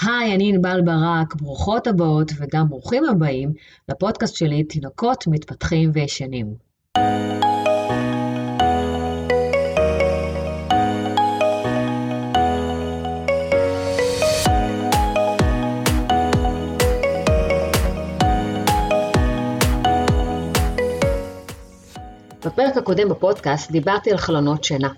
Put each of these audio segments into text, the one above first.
היי, אני ענבל ברק, ברוכות הבאות וגם ברוכים הבאים לפודקאסט שלי, תינוקות מתפתחים וישנים. בפרק הקודם בפודקאסט דיברתי על חלונות שינה.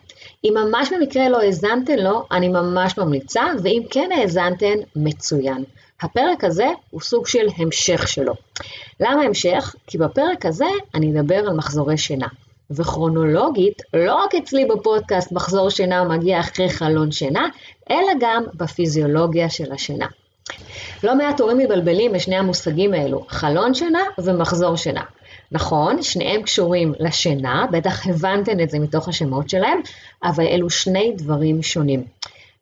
אם ממש במקרה לא האזנתן לו, אני ממש ממליצה, ואם כן האזנתן, מצוין. הפרק הזה הוא סוג של המשך שלו. למה המשך? כי בפרק הזה אני אדבר על מחזורי שינה. וכרונולוגית, לא רק אצלי בפודקאסט מחזור שינה מגיע אחרי חלון שינה, אלא גם בפיזיולוגיה של השינה. לא מעט הורים מבלבלים בשני המושגים האלו, חלון שינה ומחזור שינה. נכון, שניהם קשורים לשינה, בטח הבנתן את זה מתוך השמות שלהם, אבל אלו שני דברים שונים.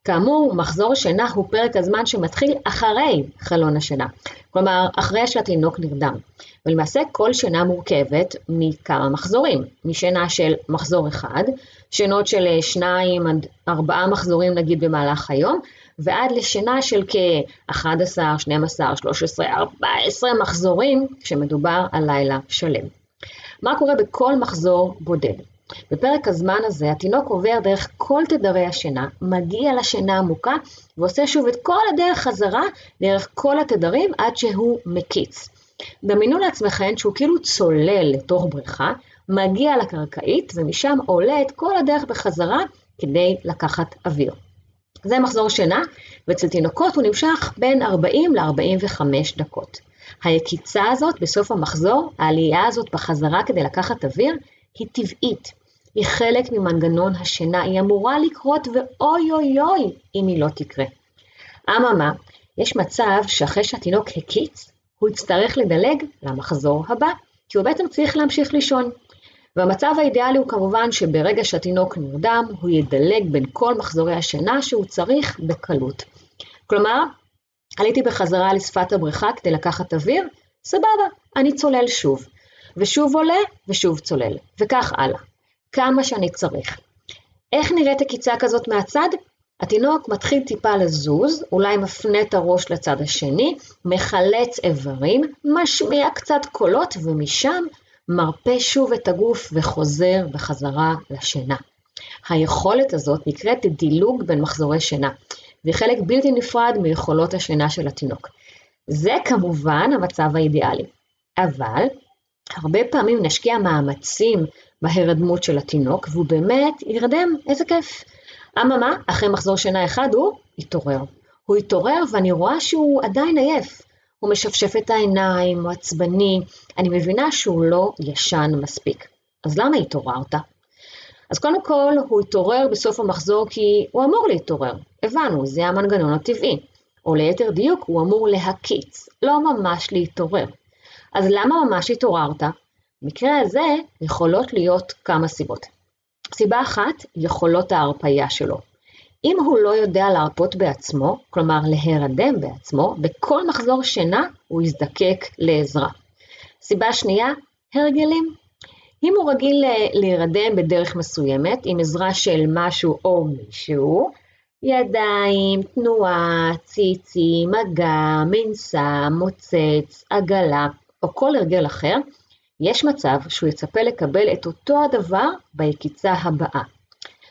כאמור, מחזור שינה הוא פרק הזמן שמתחיל אחרי חלון השינה, כלומר, אחרי שהתינוק נרדם. ולמעשה כל שינה מורכבת מכמה מחזורים, משינה של מחזור אחד, שינות של שניים עד ארבעה מחזורים נגיד במהלך היום, ועד לשינה של כ-11, 12, 13, 14 מחזורים, כשמדובר על לילה שלם. מה קורה בכל מחזור בודד? בפרק הזמן הזה התינוק עובר דרך כל תדרי השינה, מגיע לשינה עמוקה ועושה שוב את כל הדרך חזרה דרך כל התדרים עד שהוא מקיץ. דמיינו לעצמכם שהוא כאילו צולל לתוך בריכה, מגיע לקרקעית ומשם עולה את כל הדרך בחזרה כדי לקחת אוויר. זה מחזור שינה, ואצל תינוקות הוא נמשך בין 40 ל-45 דקות. היקיצה הזאת בסוף המחזור, העלייה הזאת בחזרה כדי לקחת אוויר, היא טבעית. היא חלק ממנגנון השינה, היא אמורה לקרות ואוי אוי אוי אם היא לא תקרה. אממה, יש מצב שאחרי שהתינוק הקיץ, הוא יצטרך לדלג למחזור הבא, כי הוא בעצם צריך להמשיך לישון. והמצב האידיאלי הוא כמובן שברגע שהתינוק נרדם, הוא ידלג בין כל מחזורי השינה שהוא צריך בקלות. כלומר, עליתי בחזרה לשפת הבריכה כדי לקחת אוויר, סבבה, אני צולל שוב. ושוב עולה, ושוב צולל, וכך הלאה. כמה שאני צריך. איך נראית עקיצה כזאת מהצד? התינוק מתחיל טיפה לזוז, אולי מפנה את הראש לצד השני, מחלץ איברים, משמיע קצת קולות, ומשם מרפה שוב את הגוף וחוזר בחזרה לשינה. היכולת הזאת נקראת דילוג בין מחזורי שינה, והיא חלק בלתי נפרד מיכולות השינה של התינוק. זה כמובן המצב האידיאלי, אבל הרבה פעמים נשקיע מאמצים בהרדמות של התינוק, והוא באמת ירדם, איזה כיף. אממה, אחרי מחזור שינה אחד הוא התעורר. הוא התעורר ואני רואה שהוא עדיין עייף. הוא משפשף את העיניים, הוא עצבני, אני מבינה שהוא לא ישן מספיק. אז למה התעוררת? אז קודם כל, הוא התעורר בסוף המחזור כי הוא אמור להתעורר. הבנו, זה המנגנון הטבעי. או ליתר דיוק, הוא אמור להקיץ, לא ממש להתעורר. אז למה ממש התעוררת? במקרה הזה יכולות להיות כמה סיבות. סיבה אחת, יכולות ההרפייה שלו. אם הוא לא יודע להרפות בעצמו, כלומר להירדם בעצמו, בכל מחזור שינה הוא יזדקק לעזרה. סיבה שנייה, הרגלים. אם הוא רגיל להירדם בדרך מסוימת, עם עזרה של משהו או מישהו, ידיים, תנועה, ציצי, מגע, מנסה, מוצץ, עגלה, או כל הרגל אחר, יש מצב שהוא יצפה לקבל את אותו הדבר ביקיצה הבאה.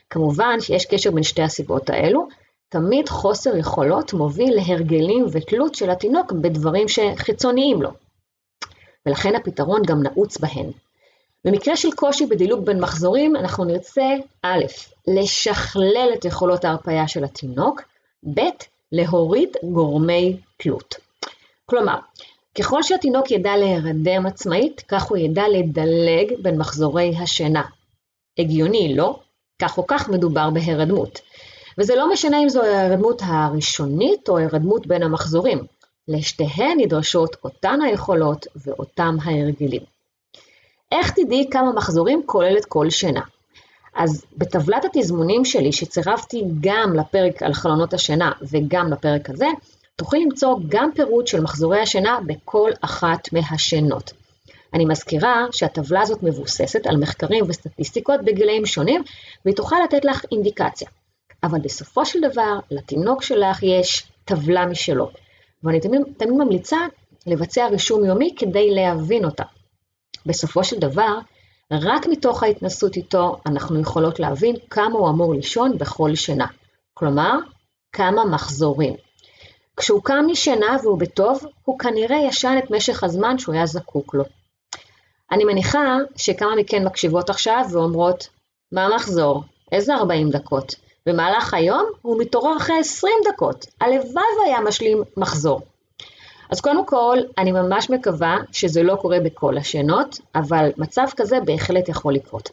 כמובן שיש קשר בין שתי הסיבות האלו, תמיד חוסר יכולות מוביל להרגלים ותלות של התינוק בדברים שחיצוניים לו. ולכן הפתרון גם נעוץ בהן. במקרה של קושי בדילוג בין מחזורים, אנחנו נרצה א', לשכלל את יכולות ההרפאיה של התינוק, ב', להוריד גורמי תלות. כלומר, ככל שהתינוק ידע להירדם עצמאית, כך הוא ידע לדלג בין מחזורי השינה. הגיוני, לא? כך או כך מדובר בהירדמות. וזה לא משנה אם זו ההירדמות הראשונית או ההירדמות בין המחזורים. לשתיהן נדרשות אותן היכולות ואותם ההרגלים. איך תדעי כמה מחזורים כוללת כל שינה? אז בטבלת התזמונים שלי, שצירפתי גם לפרק על חלונות השינה וגם לפרק הזה, תוכלי למצוא גם פירוט של מחזורי השינה בכל אחת מהשינות. אני מזכירה שהטבלה הזאת מבוססת על מחקרים וסטטיסטיקות בגילאים שונים, והיא תוכל לתת לך אינדיקציה. אבל בסופו של דבר, לתינוק שלך יש טבלה משלו, ואני תמיד, תמיד ממליצה לבצע רישום יומי כדי להבין אותה. בסופו של דבר, רק מתוך ההתנסות איתו אנחנו יכולות להבין כמה הוא אמור לישון בכל שינה. כלומר, כמה מחזורים. כשהוא קם משינה והוא בטוב, הוא כנראה ישן את משך הזמן שהוא היה זקוק לו. אני מניחה שכמה מכן מקשיבות עכשיו ואומרות, מה מחזור? איזה 40 דקות? במהלך היום הוא מתעורר אחרי 20 דקות. הלוואי והיה משלים מחזור. אז קודם כל, אני ממש מקווה שזה לא קורה בכל השינות, אבל מצב כזה בהחלט יכול לקרות.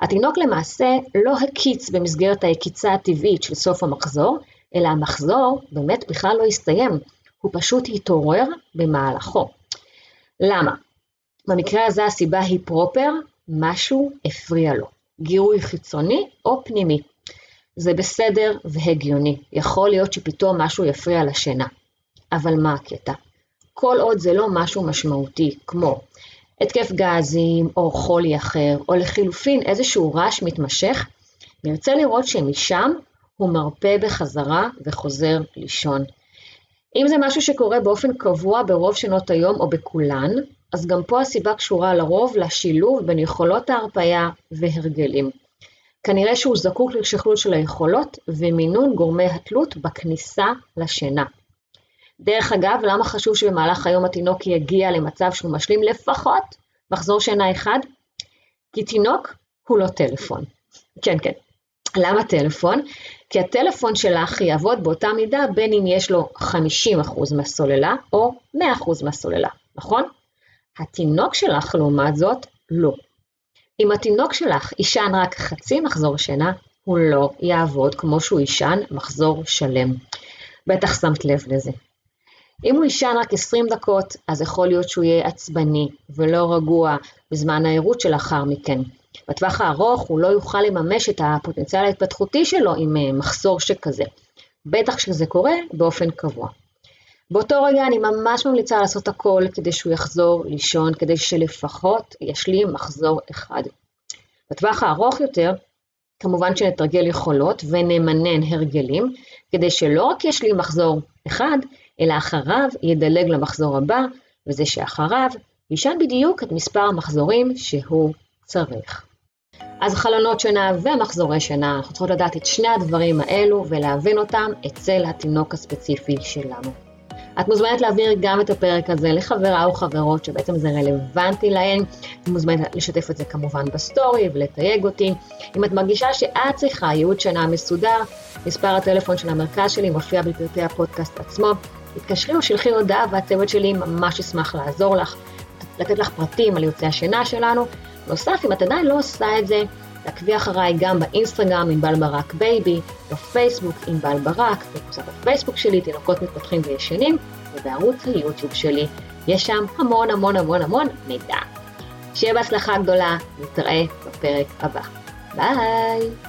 התינוק למעשה לא הקיץ במסגרת היקיצה הטבעית של סוף המחזור, אלא המחזור באמת בכלל לא הסתיים, הוא פשוט התעורר במהלכו. למה? במקרה הזה הסיבה היא פרופר, משהו הפריע לו. גירוי חיצוני או פנימי. זה בסדר והגיוני, יכול להיות שפתאום משהו יפריע לשינה. אבל מה הקטע? כל עוד זה לא משהו משמעותי, כמו התקף גזים או חולי אחר, או לחילופין איזשהו רעש מתמשך, נרצה לראות שמשם הוא מרפה בחזרה וחוזר לישון. אם זה משהו שקורה באופן קבוע ברוב שנות היום או בכולן, אז גם פה הסיבה קשורה לרוב לשילוב בין יכולות ההרפאיה והרגלים. כנראה שהוא זקוק לשכלול של היכולות ומינון גורמי התלות בכניסה לשינה. דרך אגב, למה חשוב שבמהלך היום התינוק יגיע למצב שהוא משלים לפחות מחזור שינה אחד? כי תינוק הוא לא טלפון. כן, כן. למה טלפון? כי הטלפון שלך יעבוד באותה מידה בין אם יש לו 50% מהסוללה או 100% מהסוללה, נכון? התינוק שלך, לעומת זאת, לא. אם התינוק שלך יישן רק חצי מחזור שינה, הוא לא יעבוד כמו שהוא יישן מחזור שלם. בטח שמת לב לזה. אם הוא יישן רק 20 דקות, אז יכול להיות שהוא יהיה עצבני ולא רגוע בזמן הערות שלאחר מכן. בטווח הארוך הוא לא יוכל לממש את הפוטנציאל ההתפתחותי שלו עם אה, מחסור שכזה. בטח כשזה קורה באופן קבוע. באותו רגע אני ממש ממליצה לעשות הכל כדי שהוא יחזור לישון, כדי שלפחות ישלים מחזור אחד. בטווח הארוך יותר, כמובן שנתרגל יכולות ונמנן הרגלים, כדי שלא רק ישלים מחזור אחד, אלא אחריו ידלג למחזור הבא, וזה שאחריו יישן בדיוק את מספר המחזורים שהוא צריך. אז חלונות שינה ומחזורי שינה, אנחנו צריכות לדעת את שני הדברים האלו ולהבין אותם אצל התינוק הספציפי שלנו. את מוזמנת להעביר גם את הפרק הזה לחברה או חברות שבעצם זה רלוונטי להן. את מוזמנת לשתף את זה כמובן בסטורי ולתייג אותי. אם את מרגישה שאת צריכה ייעוץ שינה מסודר, מספר הטלפון של המרכז שלי מופיע בפרטי הפודקאסט עצמו. תתקשרי או שלחי הודעה והצוות שלי ממש ישמח לעזור לך, לתת לך פרטים על יועצי השינה שלנו. בנוסף, אם את עדיין לא עושה את זה, תעקבי אחריי גם באינסטגרם ענבל ברק בייבי, בפייסבוק ענבל ברק, בקבוצת הפייסבוק שלי תינוקות מתפתחים וישנים, ובערוץ היוטיוב שלי. יש שם המון המון המון המון מידע. שיהיה בהצלחה גדולה, נתראה בפרק הבא. ביי!